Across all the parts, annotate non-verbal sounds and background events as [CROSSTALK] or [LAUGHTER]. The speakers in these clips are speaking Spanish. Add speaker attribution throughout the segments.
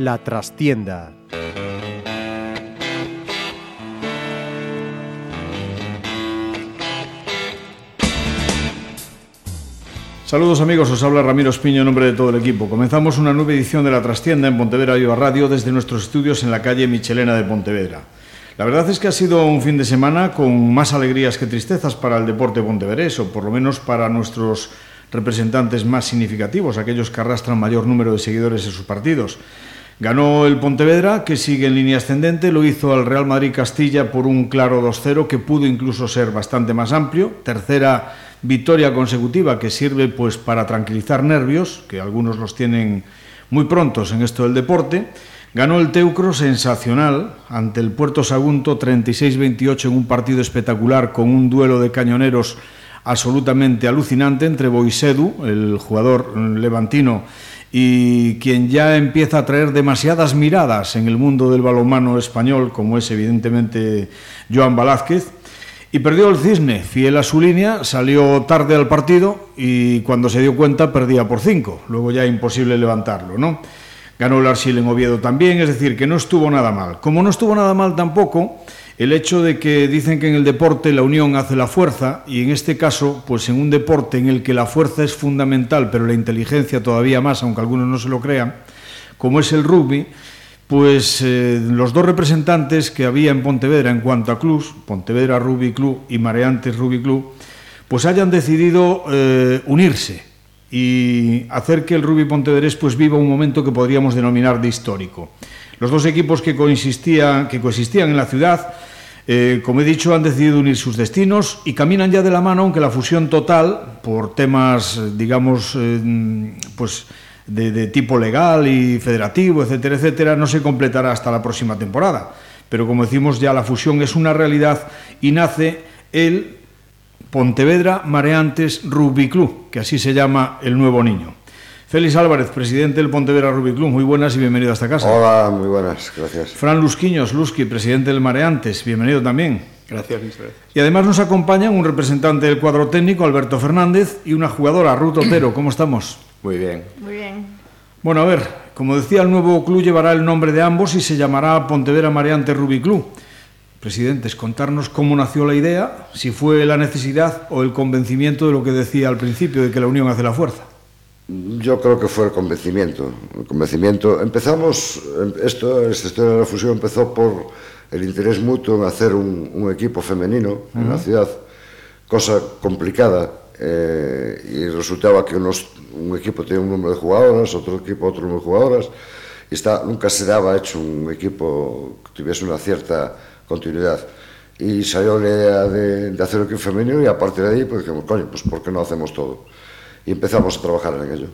Speaker 1: La trastienda.
Speaker 2: Saludos amigos, os habla Ramiro Espiño en nombre de todo el equipo. Comenzamos una nueva edición de La Trastienda en Pontevedra Viva Radio desde nuestros estudios en la calle Michelena de Pontevedra. La verdad es que ha sido un fin de semana con más alegrías que tristezas para el deporte pontevedrés, o por lo menos para nuestros representantes más significativos, aquellos que arrastran mayor número de seguidores en sus partidos. Ganó el Pontevedra, que sigue en línea ascendente, lo hizo al Real Madrid Castilla por un claro 2-0 que pudo incluso ser bastante más amplio. Tercera victoria consecutiva que sirve pues para tranquilizar nervios, que algunos los tienen muy prontos en esto del deporte. Ganó el Teucro sensacional ante el Puerto Sagunto 36-28 en un partido espectacular con un duelo de cañoneros absolutamente alucinante entre Boisedu, el jugador levantino, y quien ya empieza a traer demasiadas miradas en el mundo del balonmano español, como es evidentemente Joan Velázquez, y perdió el Cisne, fiel a su línea, salió tarde al partido y cuando se dio cuenta perdía por cinco, luego ya imposible levantarlo, ¿no? Ganó el Arsil en Oviedo también, es decir, que no estuvo nada mal. Como no estuvo nada mal tampoco, el hecho de que dicen que en el deporte la unión hace la fuerza y en este caso, pues en un deporte en el que la fuerza es fundamental, pero la inteligencia todavía más, aunque algunos no se lo crean, como es el rugby, pues eh, los dos representantes que había en Pontevedra en cuanto a clubs, Pontevedra Rugby Club y Mareantes Rugby Club, pues hayan decidido eh, unirse y hacer que el rugby pontevedrés pues viva un momento que podríamos denominar de histórico. Los dos equipos que, coexistían, que coexistían en la ciudad eh, como he dicho, han decidido unir sus destinos y caminan ya de la mano, aunque la fusión total, por temas, digamos, pues de, de, tipo legal y federativo, etcétera, etcétera, no se completará hasta la próxima temporada. Pero como decimos, ya la fusión es una realidad y nace el Pontevedra Mareantes Rugby Club, que así se llama el nuevo niño. Félix Álvarez, presidente del Pontevedra Rugby Club, muy buenas y bienvenido a esta casa.
Speaker 3: Hola, muy buenas, gracias.
Speaker 2: Fran Lusquiños, Lusqui, presidente del Mareantes, bienvenido también.
Speaker 4: Gracias, mister.
Speaker 2: Y además nos acompañan un representante del cuadro técnico, Alberto Fernández, y una jugadora, Ruth Otero. ¿Cómo estamos?
Speaker 4: Muy bien.
Speaker 5: Muy bien.
Speaker 2: Bueno, a ver, como decía, el nuevo club llevará el nombre de ambos y se llamará Pontevedra Mareante Rugby Club. Presidentes, contarnos cómo nació la idea, si fue la necesidad o el convencimiento de lo que decía al principio, de que la unión hace la fuerza.
Speaker 3: Yo creo que fue el convencimiento. El convencimiento. Empezamos, esto, esta historia de la fusión empezó por el interés mutuo en hacer un, un equipo femenino uh -huh. en la ciudad, cosa complicada eh, e resultaba que unos, un equipo ten un número de jugadoras, outro equipo outro número de jugadoras, e está, nunca se daba hecho un equipo que tivese unha cierta continuidade. E saiu a idea de, de hacer o equipo femenino e a partir de aí, pois pues, dijimos, coño, pues, por que non hacemos todo? E empezamos a trabajar en ello.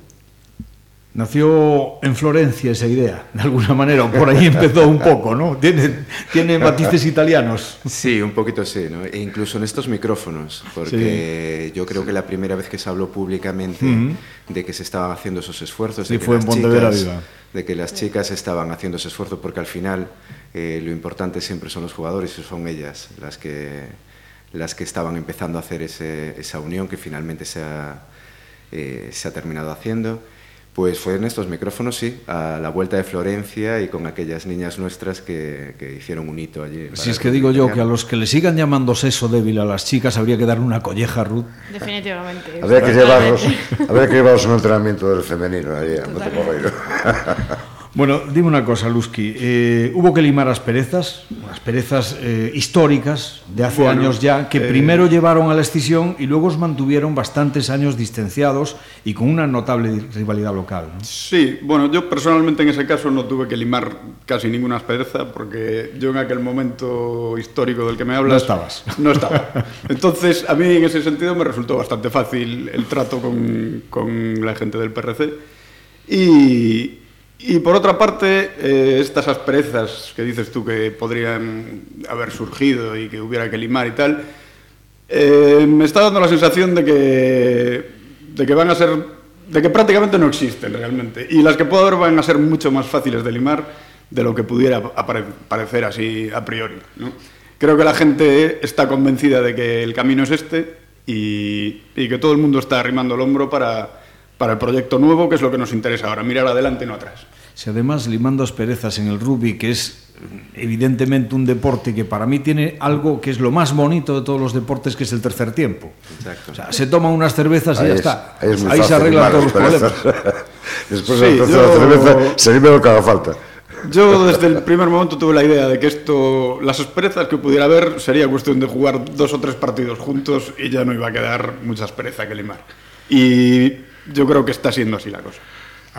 Speaker 2: Nació en Florencia esa idea, de alguna manera, por ahí empezó un poco, ¿no? Tiene, tiene matices italianos.
Speaker 4: Sí, un poquito sí, ¿no? E incluso en estos micrófonos, porque sí. yo creo que la primera vez que se habló públicamente uh -huh. de que se estaban haciendo esos esfuerzos,
Speaker 2: sí,
Speaker 4: de, que
Speaker 2: fue en
Speaker 4: chicas,
Speaker 2: Viva.
Speaker 4: de que las chicas estaban haciendo ese esfuerzo, porque al final eh, lo importante siempre son los jugadores y son ellas las que, las que estaban empezando a hacer ese, esa unión que finalmente se ha eh, se ha terminado haciendo, pues fue en estos micrófonos, sí, a la vuelta de Florencia y con aquellas niñas nuestras que, que hicieron un hito allí.
Speaker 2: Si es que digo yo que a los que le sigan llamando seso débil a las chicas habría que darle una colleja, Ruth.
Speaker 5: Definitivamente.
Speaker 3: Habría que llevarlos, habría que llevarlos un entrenamiento del femenino allí a Montecorreiro.
Speaker 2: Bueno, dime una cosa, Lusky. Eh, hubo que limar asperezas, asperezas eh, históricas de hace bueno, años ya, que eh... primero llevaron a la escisión y luego os mantuvieron bastantes años distanciados y con una notable rivalidad local. ¿no?
Speaker 6: Sí, bueno, yo personalmente en ese caso no tuve que limar casi ninguna aspereza porque yo en aquel momento histórico del que me hablas...
Speaker 2: No estabas. [LAUGHS]
Speaker 6: No estaba. Entonces, a mí en ese sentido me resultó bastante fácil el trato con, con la gente del PRC y y por otra parte, eh, estas asperezas que dices tú que podrían haber surgido y que hubiera que limar y tal, eh, me está dando la sensación de que, de que van a ser, de que prácticamente no existen realmente. Y las que puedo haber van a ser mucho más fáciles de limar de lo que pudiera parecer así a priori. Creo que la gente está convencida de que el camino es este y, y que todo el mundo está arrimando el hombro para, para el proyecto nuevo, que es lo que nos interesa ahora, mirar adelante, no atrás.
Speaker 2: Si además limando asperezas en el rugby, que es evidentemente un deporte que para mí tiene algo que es lo más bonito de todos los deportes, que es el tercer tiempo. Exacto. O sea, se toman unas cervezas ahí y ya es, está. Ahí se arreglan todos los problemas. [LAUGHS]
Speaker 3: Después sí, de la yo... cerveza se vive lo que haga falta.
Speaker 6: Yo desde el primer momento tuve la idea de que esto, las asperezas que pudiera haber, sería cuestión de jugar dos o tres partidos juntos y ya no iba a quedar mucha aspereza que limar. Y yo creo que está siendo así la cosa.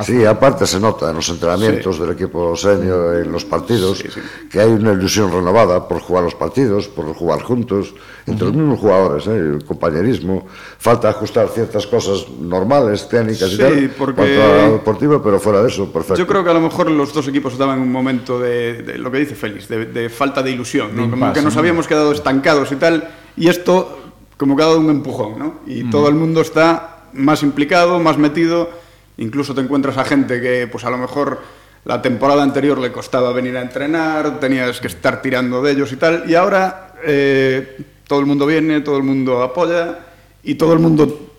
Speaker 3: Sí, aparte se nota en los entrenamientos sí. del equipo senior, en los partidos, sí, sí. que hay una ilusión renovada por jugar los partidos, por jugar juntos, entre uh -huh. los mismos jugadores, ¿eh? el compañerismo. Falta ajustar ciertas cosas normales, técnicas y tal, porque... cuanto a deportivo, pero fuera de eso, perfecto.
Speaker 6: Yo creo que a lo mejor los dos equipos estaban en un momento de, de lo que dice Félix, de, de falta de ilusión, ¿no? como que nos habíamos quedado estancados y tal, y esto como que ha dado un empujón, ¿no? Y uh -huh. todo el mundo está más implicado, más metido Incluso te encuentras a gente que, pues a lo mejor la temporada anterior le costaba venir a entrenar, tenías que estar tirando de ellos y tal, y ahora eh, todo el mundo viene, todo el mundo apoya y todo el mundo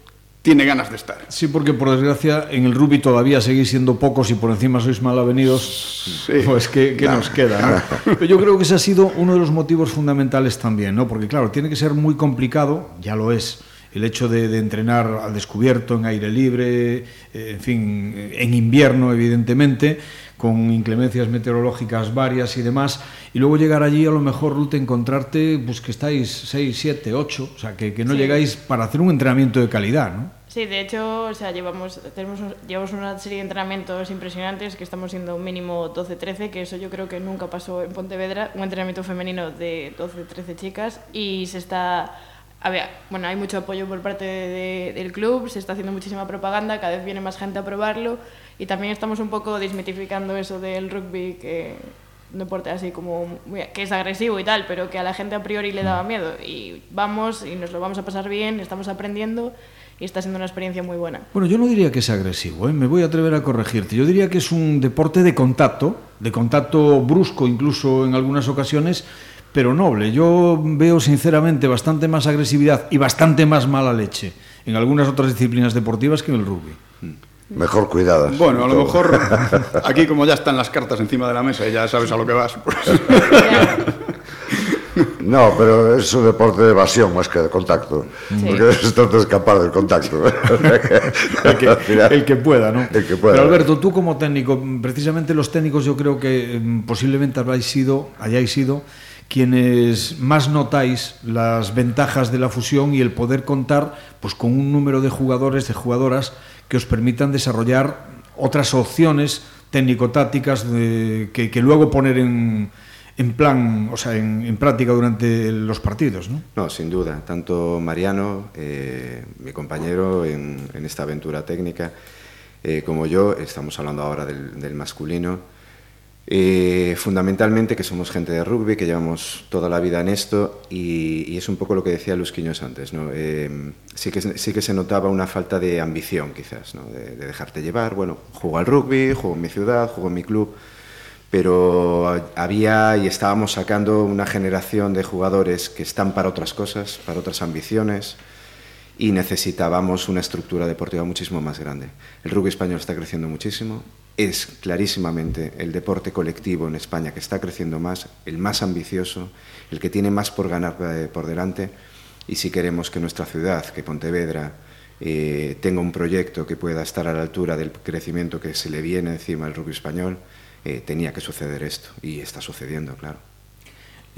Speaker 6: tiene ganas de estar.
Speaker 2: Sí, porque por desgracia en el rugby todavía seguís siendo pocos y por encima sois mal avenidos, sí. pues ¿qué, qué nos queda? ¿no? [LAUGHS] Pero yo creo que ese ha sido uno de los motivos fundamentales también, ¿no? porque claro, tiene que ser muy complicado, ya lo es, el hecho de, de entrenar al descubierto, en aire libre, eh, en fin, en invierno, evidentemente, con inclemencias meteorológicas varias y demás, y luego llegar allí a lo mejor, Ruth, encontrarte pues que estáis 6, 7, 8, o sea, que, que no sí. llegáis para hacer un entrenamiento de calidad, ¿no?
Speaker 1: Sí, de hecho, o sea, llevamos, tenemos, llevamos una serie de entrenamientos impresionantes que estamos siendo un mínimo 12-13, que eso yo creo que nunca pasó en Pontevedra, un entrenamiento femenino de 12-13 chicas, y se está bueno, hay mucho apoyo por parte de, de, del club, se está haciendo muchísima propaganda, cada vez viene más gente a probarlo y también estamos un poco desmitificando eso del rugby que un deporte así como que es agresivo y tal, pero que a la gente a priori le daba miedo y vamos y nos lo vamos a pasar bien, estamos aprendiendo y está siendo una experiencia muy buena.
Speaker 2: Bueno, yo no diría que es agresivo, ¿eh? me voy a atrever a corregirte. Yo diría que es un deporte de contacto, de contacto brusco incluso en algunas ocasiones, pero noble. Yo veo sinceramente bastante más agresividad y bastante más mala leche en algunas otras disciplinas deportivas que en el rugby.
Speaker 3: Mejor cuidadas.
Speaker 6: Bueno, a lo mejor [LAUGHS] aquí como ya están las cartas encima de la mesa y ya sabes a lo que vas. Pues... [LAUGHS]
Speaker 3: No, pero es un deporte de evasión más que de contacto. Sí. Porque es trata de escapar del contacto. [LAUGHS]
Speaker 2: el, que, el, que, pueda, ¿no?
Speaker 3: El que pueda.
Speaker 2: Pero Alberto, tú como técnico, precisamente los técnicos yo creo que mm, posiblemente habéis sido, hayáis sido quienes más notáis las ventajas de la fusión y el poder contar pues, con un número de jugadores, de jugadoras que os permitan desarrollar otras opciones técnico-tácticas que, luego poner en, en plan, o sea, en, en, práctica durante los partidos, ¿no?
Speaker 4: No, sin duda. Tanto Mariano, eh, mi compañero en, en, esta aventura técnica, eh, como yo, estamos hablando ahora del, del masculino, Eh, fundamentalmente que somos gente de rugby, que llevamos toda la vida en esto y, es un poco lo que decía Luz Quiños antes. ¿no? Eh, sí, que, sí que se notaba una falta de ambición quizás, de, de, dejarte llevar. Bueno, juego al rugby, juego en mi ciudad, juego en mi club, pero había y estábamos sacando una generación de jugadores que están para otras cosas, para otras ambiciones y necesitábamos una estructura deportiva muchísimo más grande. El rugby español está creciendo muchísimo, es clarísimamente el deporte colectivo en España que está creciendo más, el más ambicioso, el que tiene más por ganar eh, por delante y si queremos que nuestra ciudad, que Pontevedra, eh, tenga un proyecto que pueda estar a la altura del crecimiento que se le viene encima al rugby español, eh, tenía que suceder esto y está sucediendo, claro.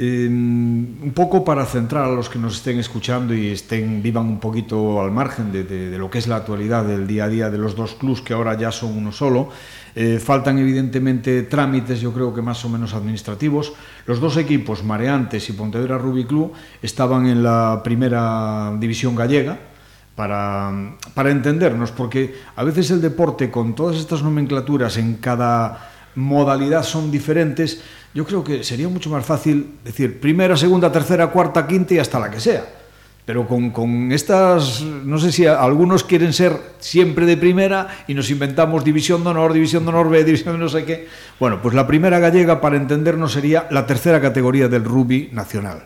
Speaker 2: Eh, un poco para centrar a los que nos estén escuchando y estén vivan un poquito al margen de, lo que es la actualidad del día a día de los dos clubs que ahora ya son uno solo. Eh, faltan evidentemente trámites, yo creo que más o menos administrativos. Los dos equipos, Mareantes y Pontevedra Rugby Club, estaban en la primera división gallega, para, para entendernos, porque a veces el deporte con todas estas nomenclaturas en cada modalidad son diferentes, yo creo que sería mucho más fácil decir primera, segunda, tercera, cuarta, quinta y hasta la que sea. pero con, con, estas, no sé si algunos quieren ser siempre de primera y nos inventamos división de honor, división de honor B, división de no sé qué. Bueno, pues la primera gallega, para entendernos, sería la tercera categoría del rugby nacional.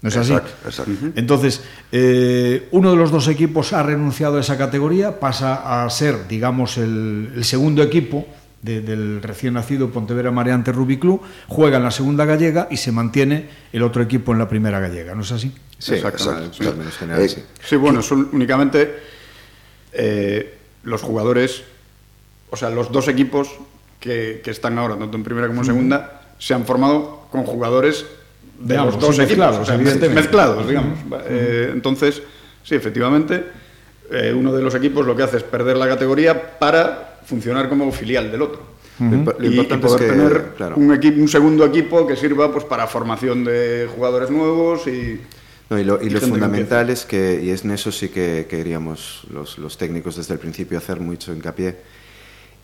Speaker 2: ¿No es así?
Speaker 3: Exacto, exacto.
Speaker 2: Entonces, eh, uno de los dos equipos ha renunciado a esa categoría, pasa a ser, digamos, el, el segundo equipo de, del recién nacido Pontevedra Mareante Rugby Club, juega en la segunda gallega y se mantiene el otro equipo en la primera gallega, ¿no es así?
Speaker 4: Sí,
Speaker 3: Eh,
Speaker 4: sí.
Speaker 6: Sí, bueno, son únicamente eh, los jugadores, o sea, los dos equipos que, que están ahora, tanto en primera como en segunda, se han formado con jugadores de
Speaker 2: Digamos,
Speaker 6: los dos
Speaker 2: sí,
Speaker 6: equipos,
Speaker 2: mezclados,
Speaker 6: o sea,
Speaker 2: evidentemente.
Speaker 6: mezclados, digamos. Eh, entonces, sí, efectivamente, eh, uno de los equipos lo que hace es perder la categoría para funcionar como filial del otro.
Speaker 4: Lo impo- lo
Speaker 6: Y- y,
Speaker 4: importante es
Speaker 6: poder
Speaker 4: que,
Speaker 6: tener
Speaker 4: claro.
Speaker 6: un, equipo, un segundo equipo que sirva pues para formación de jugadores nuevos y
Speaker 4: No, y lo, y lo
Speaker 6: gente que
Speaker 4: fundamental es que, y es en eso sí que queríamos los, los técnicos desde el principio hacer mucho hincapié,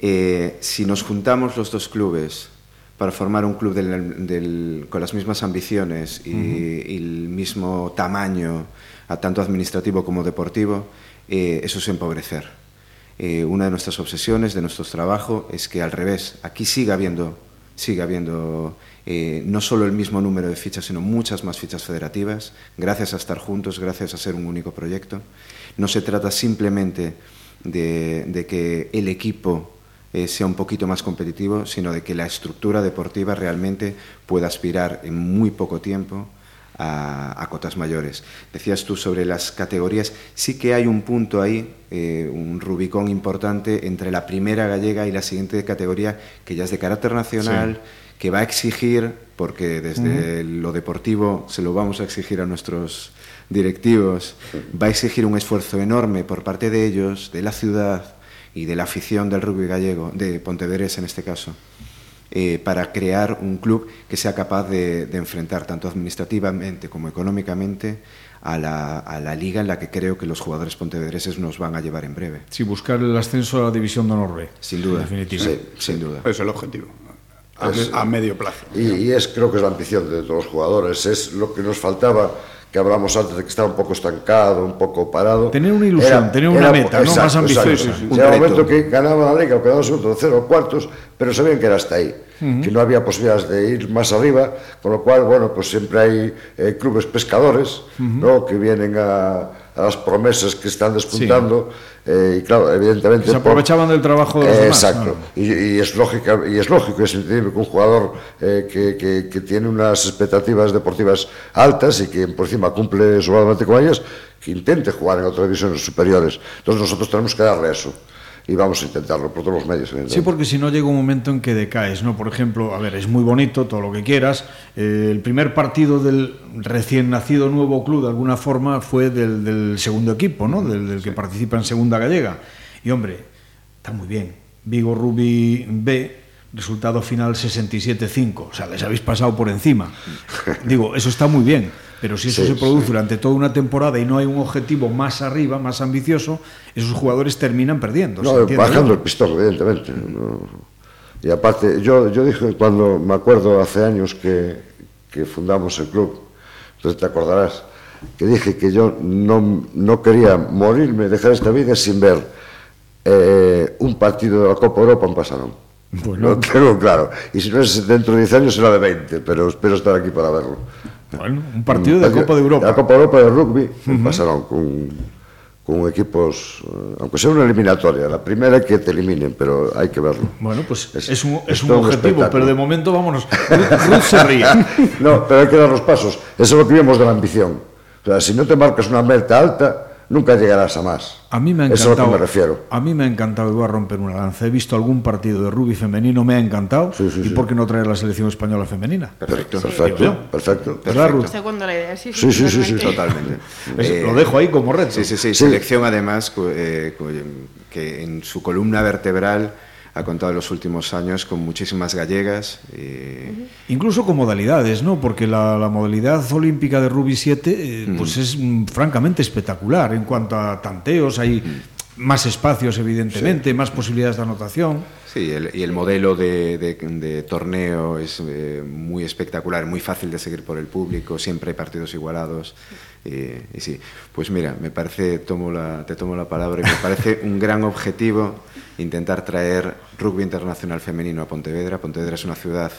Speaker 4: eh, si nos juntamos los dos clubes para formar un club del- del- con las mismas ambiciones y, y el mismo tamaño, a tanto administrativo como deportivo, eh, eso es empobrecer. Eh, una de nuestras obsesiones, de nuestro trabajo, es que al revés, aquí siga habiendo, siga habiendo eh, no solo el mismo número de fichas, sino muchas más fichas federativas, gracias a estar juntos, gracias a ser un único proyecto. No se trata simplemente de, de que el equipo eh, sea un poquito más competitivo, sino de que la estructura deportiva realmente pueda aspirar en muy poco tiempo a, a cotas mayores. Decías tú sobre las categorías, sí que hay un punto ahí, eh, un Rubicón importante entre la primera gallega y la siguiente categoría, que ya es de carácter nacional, que va a exigir, porque desde lo deportivo se lo vamos a exigir a nuestros directivos, va a exigir un esfuerzo enorme por parte de ellos, de la ciudad y de la afición del rugby gallego, de Pontevedrés en este caso eh, para crear un club que sea capaz de, de enfrentar tanto administrativamente como económicamente a la, a la liga en la que creo que los jugadores pontevedreses nos van a llevar en breve.
Speaker 2: Sí, buscar el ascenso a la división de honor B.
Speaker 4: Sin duda.
Speaker 2: En definitiva.
Speaker 4: Sí, sin duda.
Speaker 6: es el objetivo a,
Speaker 3: Es-
Speaker 6: a medio plazo.
Speaker 3: Y, y es, creo que es la ambición de todos los jugadores, es lo que nos faltaba, que hablamos antes de que estaba un poco estancado, un poco parado.
Speaker 2: Tener una ilusión, tener una meta, ¿no? Más ambiciosa.
Speaker 3: exacto.
Speaker 2: Sí,
Speaker 4: sí,
Speaker 3: Llega
Speaker 4: un
Speaker 3: momento que ganaba la liga, o quedaba segundo, tercero, o cuartos, pero sabían que era hasta ahí, que no había posibilidades de ir más arriba, con lo cual, bueno, pues siempre hay eh, clubes pescadores, ¿no? Que vienen a, a las promesas que están despuntando, eh, y claro, evidentemente...
Speaker 2: Se
Speaker 3: por-
Speaker 2: aprovechaban del trabajo de los
Speaker 3: Eh,
Speaker 2: demás.
Speaker 3: Exacto.
Speaker 2: ¿no?
Speaker 3: Y, y es lógica, y es lógico, es entendible que un jugador eh, que, que- que tiene unas expectativas deportivas altas y que por encima cumple sobradamente con ellas, que intente jugar en otras divisiones superiores. Entonces nosotros tenemos que darle eso. Y vamos a intentarlo por todos los medios.
Speaker 2: Sí, porque si no llega un momento en que decaes, ¿no? Por ejemplo, a ver, es muy bonito todo lo que quieras. eh, el primer partido del recién nacido nuevo club, de alguna forma, fue del, del segundo equipo, ¿no? Del, del que participa en Segunda Gallega. Y hombre, está muy bien. Vigo Ruby B, resultado final 67-5. O sea, les habéis pasado por encima. [LAUGHS] Digo, eso está muy bien. Pero si eso
Speaker 3: Sí,
Speaker 2: se produce
Speaker 3: sí.
Speaker 2: durante toda una temporada y no hay un objetivo más arriba, más ambicioso, esos jugadores terminan perdiendo. ¿se
Speaker 3: No, bajando el pistón, evidentemente. no. Y aparte, yo, yo dije cuando me acuerdo hace años que, que fundamos el club, entonces te acordarás, que dije que yo no, no quería morirme, dejar esta vida sin ver eh, un partido de la Copa Europa en Pasarón.
Speaker 2: Bueno.
Speaker 3: Lo tengo claro. Y si no es dentro de 10 años será de 20, pero espero estar aquí para verlo.
Speaker 2: Bueno, un partido de Copa de Europa.
Speaker 3: La Copa de Europa de rugby, uh -huh. pasaron con con equipos, eh, aunque sea una eliminatoria, la primera que te eliminen, pero hay que verlo.
Speaker 2: Bueno, pues es,
Speaker 3: es
Speaker 2: un, es un objetivo,
Speaker 3: un
Speaker 2: pero de momento vámonos. Ruth se ríe. [LAUGHS]
Speaker 3: no, pero hay que dar los pasos. Eso es lo que vemos de la ambición. O sea, si no te marcas una meta alta, nunca llegarás a más.
Speaker 2: A mí me ha
Speaker 3: Eso es a
Speaker 2: encantado.
Speaker 3: lo que me refiero.
Speaker 2: A mí me ha encantado, y voy a romper una lanza. He visto algún partido de rugby femenino, me ha encantado.
Speaker 3: Sí, sí,
Speaker 2: ¿Y
Speaker 3: sí.
Speaker 2: por qué no traer la selección española femenina?
Speaker 4: Perfecto.
Speaker 3: Perfecto, perfecto.
Speaker 2: ¿Verdad, Ruth?
Speaker 1: Segunda la idea, sí,
Speaker 3: Sí, sí, sí, sí,
Speaker 1: totalmente. [LAUGHS]
Speaker 4: Eh,
Speaker 2: lo dejo ahí como reto.
Speaker 4: Sí, sí, sí.
Speaker 3: Sí.
Speaker 4: Selección además eh, que en su columna vertebral ha contado en los últimos años con muchísimas gallegas. Y...
Speaker 2: Incluso con modalidades, ¿no? Porque la, la modalidad olímpica de Rugby 7 eh, pues mm. es mm, francamente espectacular en cuanto a tanteos. Hay más espacios evidentemente, más posibilidades de anotación.
Speaker 4: Sí, el- y el modelo de, de- de torneo es eh, muy espectacular, muy fácil de seguir por el público, siempre hay partidos igualados. Y, sí, pues mira, me parece, tomo la, te tomo la palabra, y me parece [LAUGHS] un gran objetivo intentar traer rugby internacional femenino a Pontevedra. Pontevedra es una ciudad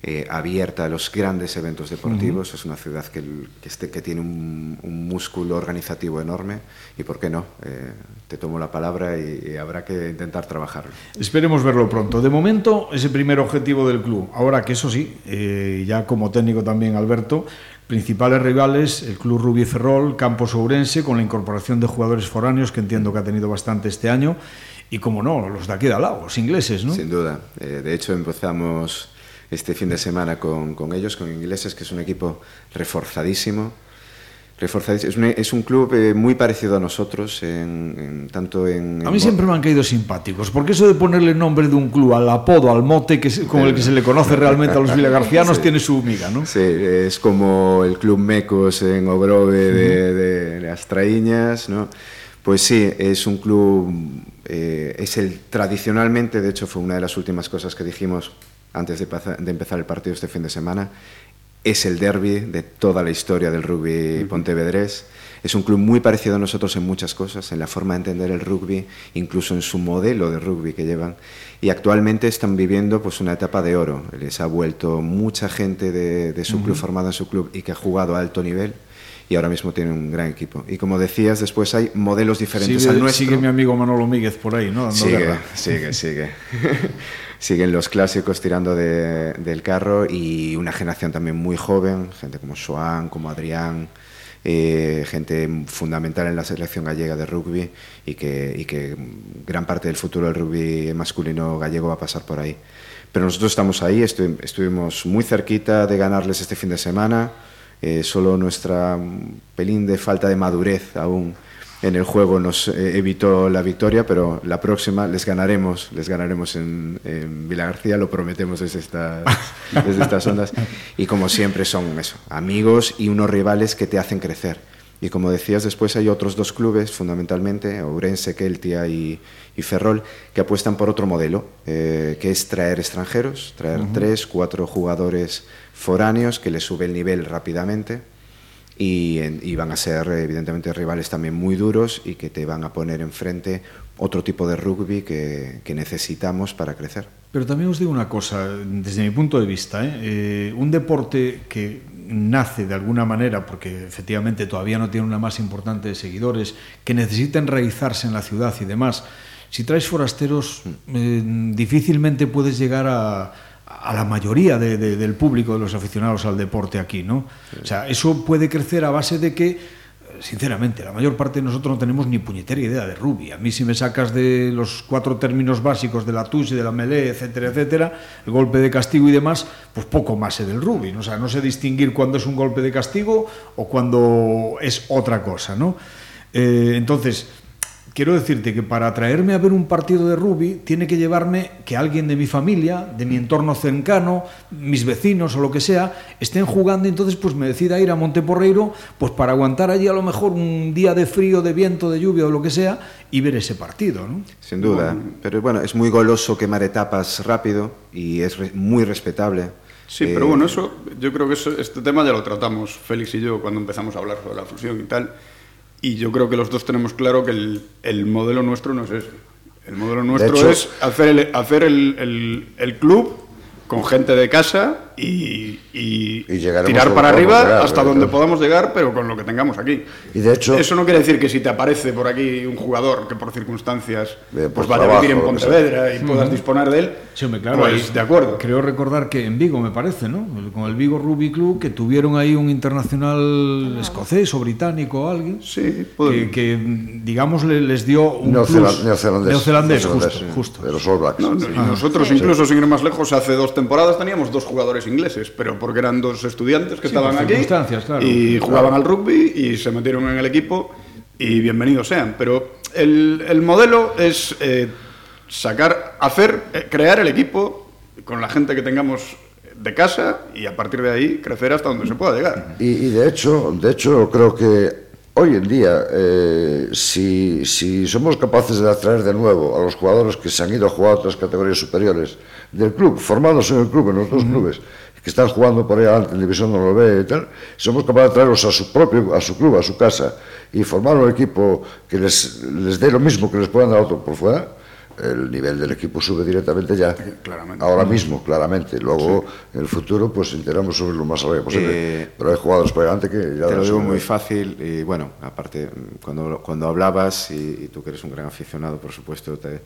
Speaker 4: eh, abierta a los grandes eventos deportivos. Es una ciudad que, que, este, que tiene un, un, músculo organizativo enorme y, ¿por qué no? Eh, te tomo la palabra y, y, habrá que intentar trabajarlo.
Speaker 2: Esperemos verlo pronto. De momento, ese primer objetivo del club. Ahora que eso sí, eh, ya como técnico también, Alberto, principales rivales, el Club Rubí Ferrol, Campos Ourense, con la incorporación de jugadores foráneos, que entiendo que ha tenido bastante este año, y como no, los de aquí de al lado, los ingleses, ¿no?
Speaker 4: Sin duda. De hecho, empezamos este fin de semana con, con, ellos, con ingleses, que es un equipo reforzadísimo. reforzadísimo. Es, un, es un club eh, muy parecido a nosotros, en, en, tanto en...
Speaker 2: A mí siempre me han caído simpáticos, porque eso de ponerle nombre de un club al apodo, al mote que, con el que se le conoce realmente a los vilagarcianos
Speaker 4: sí.
Speaker 2: tiene su miga, ¿no?
Speaker 4: Sí, es como el Club Mecos en Ogrove de, de, Astraíñas, ¿no? Pues sí, es un club, eh, es el tradicionalmente, de hecho fue una de las últimas cosas que dijimos antes de, de, empezar el partido este fin de semana, es el derby de toda la historia del rugby pontevedrés. Es un club muy parecido a nosotros en muchas cosas, en la forma de entender el rugby, incluso en su modelo de rugby que llevan. Y actualmente están viviendo pues, una etapa de oro. Les ha vuelto mucha gente de, de su uh -huh. club formada en su club y que ha jugado a alto nivel y ahora mismo tiene un gran equipo. Y como decías, después hay modelos diferentes
Speaker 2: sigue,
Speaker 4: al nuestro.
Speaker 2: Sigue mi amigo Manolo Míguez por ahí, ¿no? Dando
Speaker 4: sigue,
Speaker 2: guerra.
Speaker 4: sigue, sigue. [LAUGHS] Siguen los clásicos tirando de, del carro y una generación también muy joven, gente como Joan, como Adrián, eh, gente fundamental en la selección gallega de rugby y que, gran parte del futuro del rugby masculino gallego va a pasar por ahí. Pero nosotros estamos ahí, estu estuvimos muy cerquita de ganarles este fin de semana, eh, solo nuestra pelín de falta de madurez aún en el juego nos eh, evitó la victoria, pero la próxima les ganaremos, les ganaremos en, en Vila García, lo prometemos desde estas, [LAUGHS] desde estas ondas. Y como siempre son eso, amigos y unos rivales que te hacen crecer. Y como decías, después hay otros dos clubes, fundamentalmente, Ourense, Keltia y, y Ferrol, que apuestan por otro modelo, eh, que es traer extranjeros, traer uh -huh. tres, cuatro jugadores foráneos que les sube el nivel rápidamente y, y, van a ser evidentemente rivales también muy duros y que te van a poner enfrente otro tipo de rugby que, que necesitamos para crecer.
Speaker 2: Pero también os digo una cosa, desde mi punto de vista, ¿eh? Eh, un deporte que nace de alguna manera, porque efectivamente todavía no tiene una más importante de seguidores, que necesita enraizarse en la ciudad y demás, si traes forasteros, eh, difícilmente puedes llegar a, a la mayoría de, de, del público, de los aficionados al deporte aquí, ¿no? O sea, eso puede crecer a base de que, sinceramente, la mayor parte de nosotros no tenemos ni puñetera idea de rugby. A mí si me sacas de los cuatro términos básicos de la touche, de la melee, etcétera, etcétera, el golpe de castigo y demás, pues poco más sé del rugby. ¿no? O sea, no sé distinguir cuándo es un golpe de castigo o cuando es otra cosa, ¿no? Eh, entonces, quiero decirte que para traerme a ver un partido de rugby tiene que llevarme que alguien de mi familia, de mi entorno cercano, mis vecinos o lo que sea, estén jugando y entonces pues me decida ir a Monteporreiro pues para aguantar allí a lo mejor un día de frío, de viento, de lluvia o lo que sea y ver ese partido, ¿no?
Speaker 4: Sin duda, bueno, pero bueno, es muy goloso quemar etapas rápido y es re muy respetable.
Speaker 6: Sí, eh, pero bueno, eso yo creo que eso, este tema ya lo tratamos Félix y yo cuando empezamos a hablar sobre la fusión y tal y yo creo que los dos tenemos claro que el, el modelo nuestro no es ese. El modelo nuestro hecho, es hacer, el, hacer el, el, el, club con gente de casa y, y, y tirar para arriba llegar, hasta donde ¿verdad? podamos llegar, pero con lo que tengamos aquí.
Speaker 3: Y de hecho,
Speaker 6: Eso no quiere decir que si te aparece por aquí un jugador que por circunstancias eh, pues vaya trabajo, a vivir en Pontevedra y puedas uh -huh. disponer de él,
Speaker 2: sí, hombre, claro,
Speaker 6: pues de acuerdo.
Speaker 2: Creo recordar que en Vigo, me parece, ¿no? Con el Vigo Rugby Club, que tuvieron ahí un internacional ah. escocés o británico o alguien,
Speaker 6: sí,
Speaker 2: que, que, digamos, les dio un
Speaker 3: neozelandés,
Speaker 2: plus,
Speaker 3: neozelandés,
Speaker 2: neozelandés, justo, justo.
Speaker 3: De los All Blacks.
Speaker 6: No, no, y nosotros, incluso sin ir más lejos, hace dos temporadas teníamos dos jugadores ingleses, pero porque eran dos estudiantes que
Speaker 2: sí,
Speaker 6: estaban aquí
Speaker 2: claro,
Speaker 6: y jugaban
Speaker 2: claro.
Speaker 6: al rugby y se metieron en el equipo y bienvenidos sean. Pero el, el modelo es eh, sacar, hacer, eh, crear el equipo con la gente que tengamos de casa y a partir de ahí crecer hasta donde se pueda llegar.
Speaker 3: Y, y de hecho, de hecho creo que hoy en día, eh, si, si somos capaces de atraer de nuevo a los jugadores que se han ido a jugar a otras categorías superiores del club, formados en el club, en los dos uh -huh. clubes, que están jugando por ahí adelante en División de B y tal, somos capaces de traerlos a su propio, a su club, a su casa, y formar un equipo que les, les dé lo mismo que les puedan dar otro por fuera, el nivel del equipo sube directamente ya.
Speaker 6: Claramente.
Speaker 3: Ahora mismo, claramente. Luego, en el futuro, pues intentaremos subir lo más arriba posible.
Speaker 4: Eh,
Speaker 3: Pero hay jugadores por delante que ya
Speaker 4: Te lo digo muy
Speaker 3: nivel.
Speaker 4: fácil y bueno, aparte, cuando, cuando hablabas, y, y tú que eres un gran aficionado, por supuesto, te-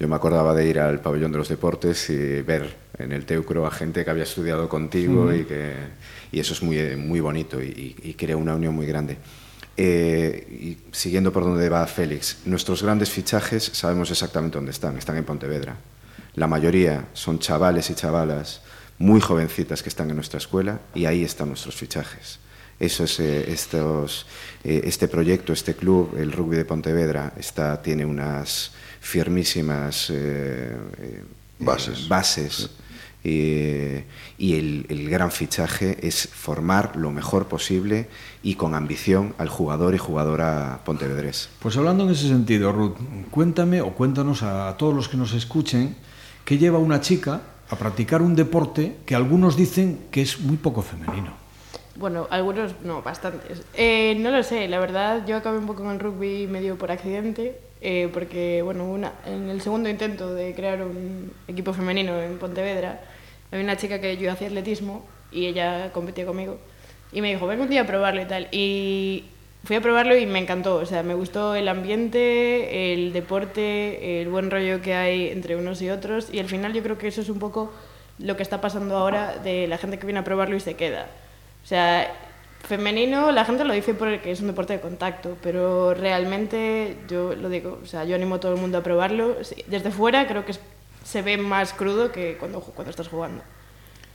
Speaker 4: yo me acordaba de ir al pabellón de los deportes y ver en el Teucro a gente que había estudiado contigo y que y eso es muy, muy bonito y, y- y crea una unión muy grande. Eh, y siguiendo por donde va Félix, nuestros grandes fichajes sabemos exactamente dónde están, están en Pontevedra. La mayoría son chavales y chavalas muy jovencitas que están en nuestra escuela y ahí están nuestros fichajes. Eso es eh, estos, eh, este proyecto, este club, el rugby de Pontevedra, está, tiene unas firmísimas
Speaker 3: Bases.
Speaker 4: bases eh, y el, el gran fichaje es formar lo mejor posible y con ambición al jugador y jugadora pontevedrés.
Speaker 2: Pues hablando en ese sentido, Ruth, cuéntame o cuéntanos a todos los que nos escuchen qué lleva una chica a practicar un deporte que algunos dicen que es muy poco femenino.
Speaker 1: Bueno, algunos no, bastantes. Eh, no lo sé, la verdad, yo acabé un poco en el rugby medio por accidente, eh, porque, bueno, una, en el segundo intento de crear un equipo femenino en Pontevedra, había una chica que yo hacía atletismo y ella competía conmigo y me dijo, ven un día a probarlo y tal. Y fui a probarlo y me encantó, o sea, me gustó el ambiente, el deporte, el buen rollo que hay entre unos y otros y al final yo creo que eso es un poco lo que está pasando ahora de la gente que viene a probarlo y se queda. O sea, femenino, la gente lo dice porque es un deporte de contacto, pero realmente yo lo digo, o sea, yo animo a todo el mundo a probarlo. Desde fuera creo que es- se ve más crudo que cuando, cuando estás jugando.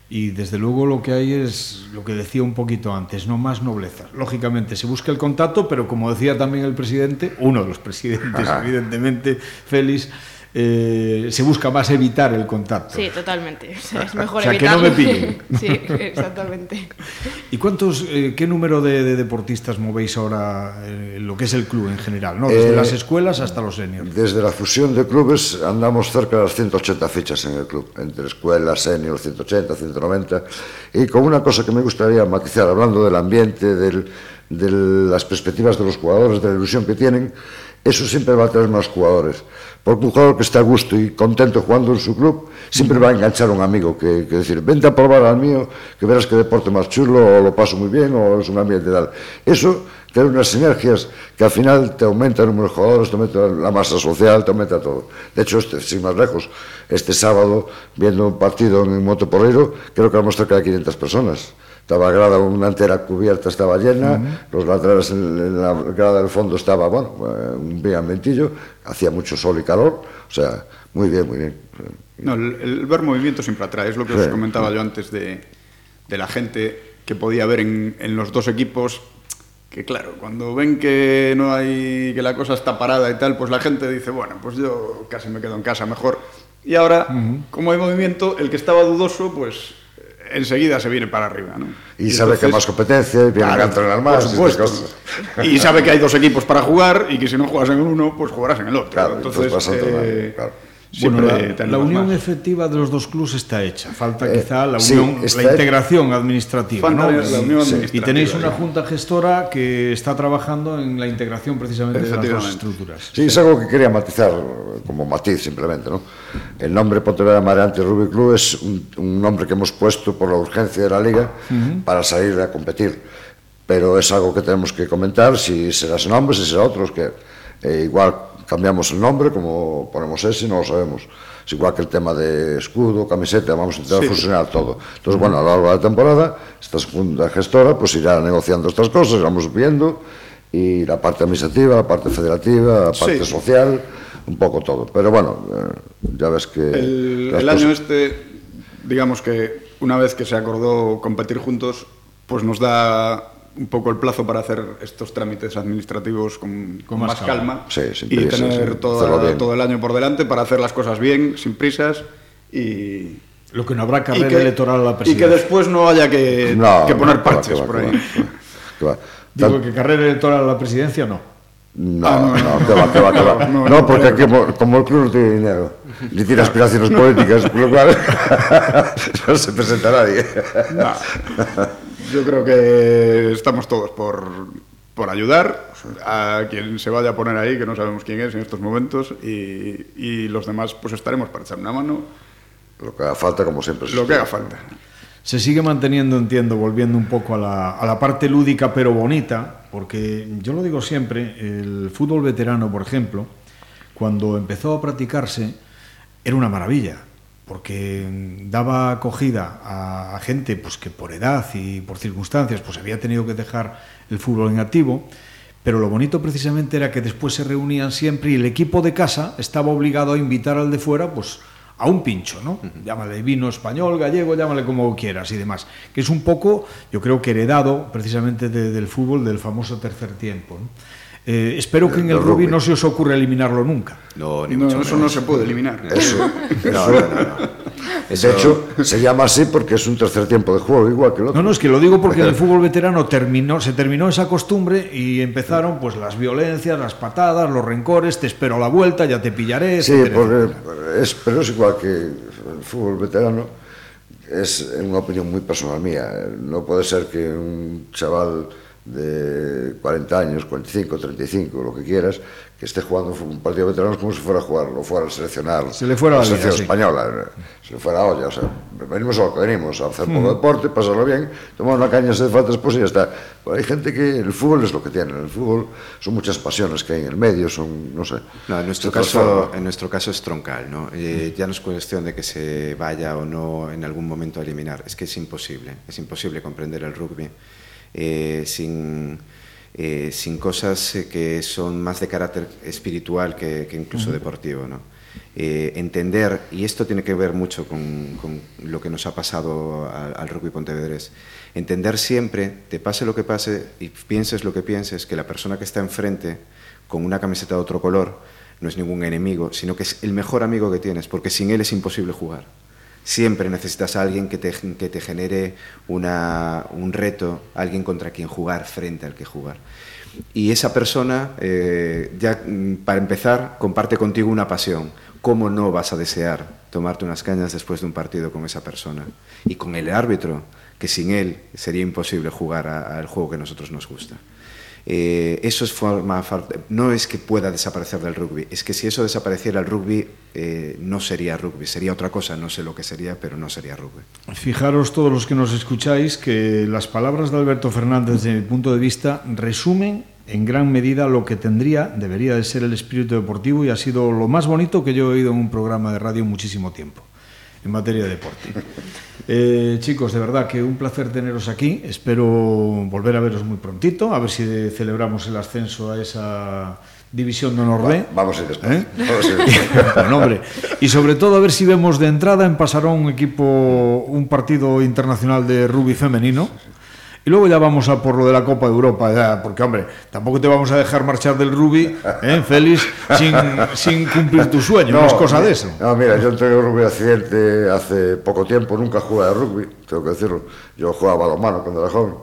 Speaker 2: Y desde luego lo que hay es lo que decía un poquito antes, no más nobleza. Lógicamente se busca el contacto, pero como decía también el presidente, uno de los presidentes, evidentemente, Félix, eh, se busca más evitar el contacto.
Speaker 1: Sí, totalmente. O sea, es [LAUGHS] mejor
Speaker 2: O sea, que no
Speaker 1: evitarlo.
Speaker 2: me pillen. [LAUGHS]
Speaker 1: sí, exactamente. [LAUGHS]
Speaker 2: ¿Y cuántos, eh, qué número de, de deportistas movéis ahora eh, en lo que es el club en general? ¿no? Desde
Speaker 3: Eh,
Speaker 2: las escuelas hasta los seniors.
Speaker 3: Desde la fusión de clubes andamos cerca de las 180 fichas en el club, entre escuelas, senior, 180, 190. Y con una cosa que me gustaría matizar, hablando del ambiente, del- de las perspectivas de los jugadores, de la ilusión que tienen, Eso sempre va a traer máis jugadores. Porque un jugador que está a gusto e contento jugando en su club, sempre va a enganchar a un amigo que, que decir, vente a probar al mío, que verás que deporte máis chulo, o lo paso moi bien, o es un ambiente tal. Eso crea unas sinergias que al final te aumenta el número de jugadores, te aumenta la masa social, te aumenta todo. De hecho, este, sin más lejos, este sábado, viendo un partido en Moto Porreiro, creo que vamos cerca de 500 personas. Estaba grada, una entera cubierta estaba llena, los laterales en, en la grada del fondo estaba, bueno, eh, un bien ambientillo, hacía mucho sol y calor, o sea, muy bien, muy bien.
Speaker 6: No, el, el ver movimiento siempre atrae. Es lo que os
Speaker 3: Sí.
Speaker 6: comentaba yo antes de, de la gente que podía ver en, en los dos equipos. Que claro, cuando ven que no hay, que la cosa está parada y tal, pues la gente dice, bueno, pues yo casi me quedo en casa mejor. Y ahora, como hay movimiento, el que estaba dudoso, pues enseguida se viene para arriba, ¿no?
Speaker 3: Y, sabe que hay más competencia, y vienen
Speaker 6: Claro,
Speaker 3: a entrenar más.
Speaker 6: por
Speaker 3: y
Speaker 6: supuesto. sabe que hay [LAUGHS] dos equipos para jugar y que si no juegas en uno, pues jugarás en el otro.
Speaker 3: Claro,
Speaker 6: entonces,
Speaker 3: entonces vas a entrenar,
Speaker 6: eh,
Speaker 3: claro.
Speaker 2: Bueno, la, la unión
Speaker 6: más.
Speaker 2: efectiva de los dos clubes está hecha. Falta
Speaker 3: eh,
Speaker 2: quizá la unión,
Speaker 3: sí,
Speaker 2: la integración administrativa, ¿no?
Speaker 6: la, la unión
Speaker 2: sí,
Speaker 6: administrativa.
Speaker 2: Y tenéis una junta gestora que está trabajando en la integración precisamente de las dos estructuras.
Speaker 3: Sí, es algo que quería matizar como matiz simplemente, ¿no? El nombre Pontevedra Mareante Rugby Club es un, un, nombre que hemos puesto por la urgencia de la liga uh -huh. para salir a competir. Pero es algo que tenemos que comentar si será ese nombre, si será otro, que eh, igual cambiamos el nombre, como ponemos ese, no lo sabemos. Es igual que el tema de escudo, camiseta, vamos a intentar
Speaker 6: Sí.
Speaker 3: fusionar todo. Entonces, bueno, a lo largo de la temporada, esta junta gestora pues irá negociando estas cosas, vamos viendo, y la parte administrativa, la parte federativa, la parte
Speaker 6: Sí.
Speaker 3: social, un poco todo. Pero bueno, eh, ya ves que...
Speaker 6: El, el año
Speaker 3: cosas-
Speaker 6: este, digamos que una vez que se acordó competir juntos, pues nos da un poco el plazo para hacer estos trámites administrativos con, con
Speaker 2: más
Speaker 6: más, calma,
Speaker 3: Sí, sin
Speaker 6: y
Speaker 3: prisas,
Speaker 6: tener
Speaker 3: sí, bien.
Speaker 6: todo el año por delante para hacer las cosas bien, sin prisas y,
Speaker 2: Lo que no habrá carrera
Speaker 6: que,
Speaker 2: electoral a la
Speaker 6: y que
Speaker 2: presidencia.
Speaker 6: después no haya que,
Speaker 3: No,
Speaker 6: que
Speaker 3: no,
Speaker 6: poner
Speaker 3: que va,
Speaker 6: parches
Speaker 3: que va,
Speaker 6: por
Speaker 3: que
Speaker 6: ahí.
Speaker 3: va, que va.
Speaker 2: Digo
Speaker 3: Tan-
Speaker 2: que carrera electoral a la presidencia no.
Speaker 3: No,
Speaker 6: Ah, no,
Speaker 3: no, que va, que va, que va. [LAUGHS]
Speaker 6: No,
Speaker 3: No,
Speaker 6: no,
Speaker 3: porque
Speaker 6: no,
Speaker 3: aquí, como, como el club no tiene dinero, ni tiene aspiraciones políticas, por lo cual [LAUGHS] no se presenta nadie.
Speaker 6: No. Yo creo que estamos todos por, por ayudar a quien se vaya a poner ahí, que no sabemos quién es en estos momentos, y, y los demás pues estaremos para echar una mano
Speaker 3: Lo que haga falta, como siempre.
Speaker 6: lo que haga falta.
Speaker 2: Se sigue manteniendo, entiendo, volviendo un poco a la, a la parte lúdica pero bonita, porque yo lo digo siempre, el fútbol veterano, por ejemplo, cuando empezó a practicarse, era una maravilla, porque daba acogida a, gente pues, que por edad y por circunstancias pues, había tenido que dejar el fútbol en activo, pero lo bonito precisamente era que después se reunían siempre y el equipo de casa estaba obligado a invitar al de fuera pues, a un pincho, ¿no? Llámale vino español, gallego, llámale como quieras y demás. Que es un poco, yo creo que heredado precisamente de- del fútbol del famoso tercer tiempo. ¿no? Eh, espero que en el rugby no se os ocurra eliminarlo nunca.
Speaker 4: No, ni
Speaker 6: No,
Speaker 4: mucho
Speaker 6: eso
Speaker 4: menos.
Speaker 6: no se puede eliminar.
Speaker 3: Eso,
Speaker 4: No, no, no, no. Eso-
Speaker 3: De hecho, se llama así porque es un tercer tiempo de juego, igual que el otro.
Speaker 2: No, no, es que lo digo porque en el fútbol veterano terminó, se terminó esa costumbre y empezaron pues las violencias, las patadas, los rencores, te espero a la vuelta, ya te pillaré,
Speaker 3: Sí,
Speaker 2: etcétera,
Speaker 3: porque
Speaker 2: etcétera.
Speaker 3: es, pero es igual que el fútbol veterano, es una opinión muy personal mía. No puede ser que un chaval de 40 años, 45, 35, lo que quieras, que esté jugando un partido de veteranos como si fuera a jugarlo, fuera a seleccionar
Speaker 2: se le fuera a la, la
Speaker 3: selección
Speaker 2: sí.
Speaker 3: española, se le fuera a olla, o sea, venimos a lo que venimos, a hacer un poco mm. deporte, pasarlo bien, tomar una caña si hace falta después y ya está. Pero hay gente que el fútbol es lo que tiene, el fútbol son muchas pasiones que hay en el medio, son, no sé.
Speaker 4: No, en nuestro, caso,
Speaker 3: transforma.
Speaker 4: en nuestro caso es troncal, ¿no? Eh. Mm. Ya no es cuestión de que se vaya o no en algún momento a eliminar, es que es imposible, es imposible comprender el rugby. Eh, sin, eh, sin cosas eh, que son más de carácter espiritual que, que incluso deportivo, ¿no? Eh, entender, y esto tiene que ver mucho con, con lo que nos ha pasado al, al rugby pontevedrés, entender siempre, te pase lo que pase y pienses lo que pienses, que la persona que está enfrente con una camiseta de otro color no es ningún enemigo, sino que es el mejor amigo que tienes, porque sin él es imposible jugar. Siempre necesitas a alguien que te, que te genere una, un reto, alguien contra quien jugar, frente al que jugar. Y esa persona, eh, ya mm, para empezar, comparte contigo una pasión. ¿Cómo no vas a desear tomarte unas cañas después de un partido con esa persona? Y con el árbitro, que sin él sería imposible jugar al juego que a nosotros nos gusta. Eh, eso es forma no es que pueda desaparecer del rugby, es que si eso desapareciera el rugby eh, no sería rugby, sería otra cosa, no sé lo que sería, pero no sería rugby.
Speaker 2: Fijaros todos los que nos escucháis que las palabras de Alberto Fernández, desde mi punto de vista, resumen en gran medida lo que tendría, debería de ser el espíritu deportivo y ha sido lo más bonito que yo he oído en un programa de radio en muchísimo tiempo, en materia de deporte. Eh, chicos, de verdad que un placer teneros aquí. Espero volver a veros muy prontito, a ver si celebramos el ascenso a esa división de honor B.
Speaker 3: Vamos a ir después.
Speaker 2: ¿Eh?
Speaker 3: Vamos a ir [LAUGHS] después.
Speaker 2: Bueno, hombre. Y sobre todo a ver si vemos de entrada en Pasarón un equipo, un partido internacional de rugby femenino. Y luego ya vamos a por lo de la Copa de Europa, ya, porque hombre, tampoco te vamos a dejar marchar del rugby, ¿eh, Félix, sin, sin cumplir tu sueño, no, es cosa de eso.
Speaker 3: No, mira, yo entré en rugby accidente hace poco tiempo, nunca jugué a rugby, tengo que decirlo. Yo jugaba balonmano cuando era joven.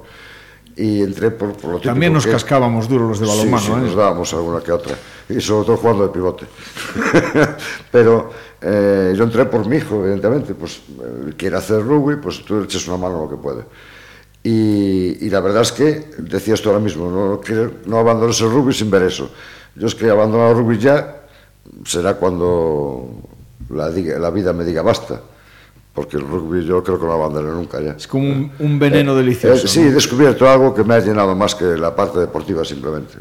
Speaker 3: Y entré por, por lo típico
Speaker 2: También nos
Speaker 3: que-
Speaker 2: cascábamos duro los de balonmano,
Speaker 3: sí, sí,
Speaker 2: ¿eh?
Speaker 3: nos dábamos alguna que otra. Y sobre todo jugando de pivote. [LAUGHS] Pero eh, yo entré por mi hijo, evidentemente. Pues quiere hacer rugby, pues tú le echas una mano lo que puede. Y, y la verdad es que, decías tú ahora mismo, no, no abandones el rugby sin ver eso. Yo es que abandonar el rugby ya será cuando la, diga- la vida me diga basta. Porque el rugby yo creo que no lo abandonaré nunca ya.
Speaker 2: Es como un, un veneno delicioso.
Speaker 3: Eh, sí, he descubierto algo que me ha llenado más que la parte deportiva simplemente.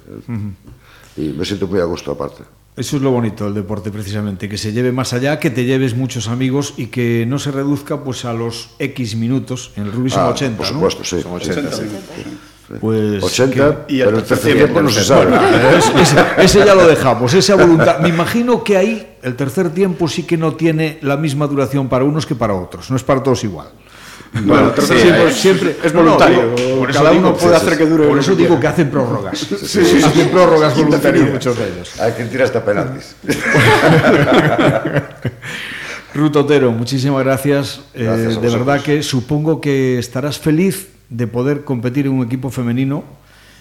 Speaker 3: Y me siento muy a gusto aparte.
Speaker 2: Eso es lo bonito del deporte precisamente, que se lleve más allá, que te lleves muchos amigos y que no se reduzca pues a los X minutos. En el rugby son
Speaker 3: Ah,
Speaker 2: 80,
Speaker 3: Por
Speaker 2: ¿no?
Speaker 3: supuesto, sí.
Speaker 4: Son 80, sí.
Speaker 2: Pues
Speaker 3: 80,
Speaker 6: Y el
Speaker 3: pero el
Speaker 6: tercer tiempo
Speaker 3: tiempo no se sabe.
Speaker 2: Es- ese, ese ya lo dejamos, esa voluntad. Me imagino que ahí el tercer tiempo sí que no tiene la misma duración para unos que para otros, no es para todos igual.
Speaker 6: Bueno,
Speaker 2: Sí,
Speaker 6: es,
Speaker 2: siempre
Speaker 6: es
Speaker 2: no, no,
Speaker 6: voluntario.
Speaker 2: digo, por eso
Speaker 6: Cada
Speaker 2: digo,
Speaker 6: uno puede hacer que dure
Speaker 2: Por eso
Speaker 6: que
Speaker 2: digo que hacen prórrogas.
Speaker 3: sí, sí.
Speaker 2: Hacen prórrogas voluntarias muchos de ellos.
Speaker 3: Hay quien tira hasta penaltis. [LAUGHS]
Speaker 2: Ruth Otero, muchísimas gracias. Eh,
Speaker 3: Gracias
Speaker 2: de verdad que supongo que estarás feliz de poder competir en un equipo femenino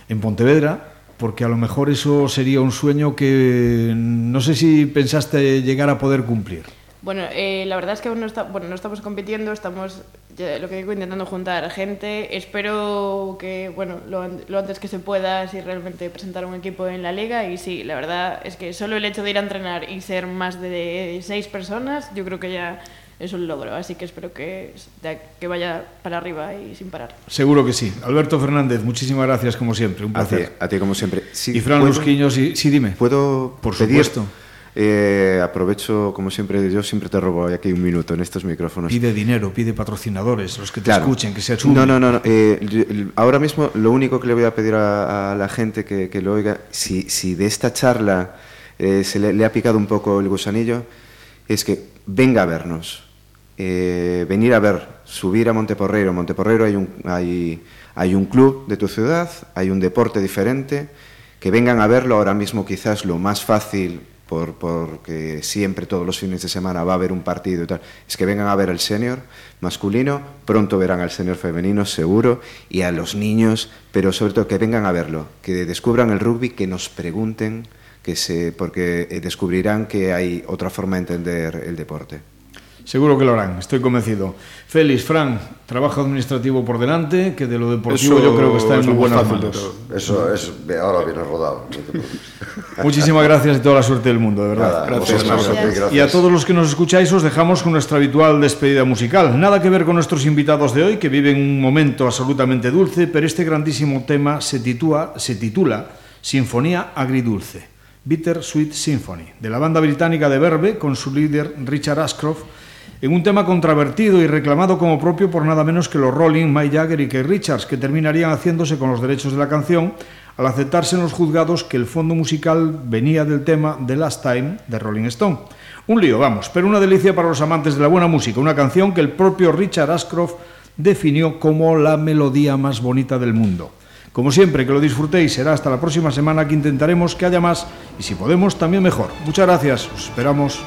Speaker 2: en Pontevedra, porque a lo mejor eso sería un sueño que no sé si pensaste llegar a poder cumplir.
Speaker 1: Bueno, eh, la verdad es que aún no, está, bueno, no estamos compitiendo, estamos, ya, lo que digo, intentando juntar gente. Espero que, bueno, lo, lo, antes que se pueda, si realmente presentar un equipo en la liga. Y sí, la verdad es que solo el hecho de ir a entrenar y ser más de seis personas, yo creo que ya es un logro. Así que espero que, que vaya para arriba y sin parar.
Speaker 2: Seguro que sí. Alberto Fernández, muchísimas gracias como siempre. Un placer.
Speaker 4: A ti, a ti como siempre.
Speaker 2: Sí, y Fran Lusquiños, sí, sí, dime.
Speaker 4: ¿Puedo
Speaker 2: Por
Speaker 4: pedir?
Speaker 2: supuesto.
Speaker 4: Eh, aprovecho, como siempre, yo siempre te robo aquí un minuto en estos micrófonos.
Speaker 2: Pide dinero, pide patrocinadores, los que te
Speaker 4: Claro.
Speaker 2: escuchen, que se sumen.
Speaker 4: No, no, no. no. Eh, ahora mismo lo único que le voy a pedir a, a la gente que, que lo oiga, si, si de esta charla eh, se le, le ha picado un poco el gusanillo, es que venga a vernos. Eh, venir a ver, subir a Monteporreiro. Monteporreiro hay un, hay, hay un club de tu ciudad, hay un deporte diferente. Que vengan a verlo ahora mismo quizás lo más fácil por, porque siempre todos los fines de semana va a haber un partido y tal, es que vengan a ver al senior masculino, pronto verán al senior femenino seguro y a los niños, pero sobre todo que vengan a verlo, que descubran el rugby, que nos pregunten, que se, porque eh, descubrirán que hay otra forma de entender el deporte.
Speaker 2: Seguro que lo harán, estoy convencido. Félix, Fran, trabajo administrativo por delante, que de lo deportivo
Speaker 6: Eso
Speaker 2: yo creo que está en muy buenas manos.
Speaker 3: Eso es, ahora viene rodado. no te preocupes.
Speaker 2: Muchísimas gracias y toda la suerte del mundo, de verdad.
Speaker 3: Nada,
Speaker 6: Gracias,
Speaker 3: vosotros, gracias.
Speaker 2: Y a todos los que nos escucháis os dejamos con nuestra habitual despedida musical. Nada que ver con nuestros invitados de hoy, que viven un momento absolutamente dulce, pero este grandísimo tema se titula, se titula Sinfonía Agridulce, Bitter Sweet Symphony, de la banda británica de Verve, con su líder Richard Ashcroft, en un tema controvertido y reclamado como propio por nada menos que los Rolling, Mike Jagger y Keith Richards, que terminarían haciéndose con los derechos de la canción al aceptarse en los juzgados que el fondo musical venía del tema The Last Time de Rolling Stone. Un lío, vamos, pero una delicia para los amantes de la buena música, una canción que el propio Richard Ashcroft definió como la melodía más bonita del mundo. Como siempre, que lo disfrutéis, será hasta la próxima semana que intentaremos que haya más y si podemos también mejor. Muchas gracias, os esperamos.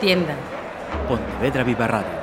Speaker 5: La trastienda.
Speaker 7: Pontevedra Viva Radio.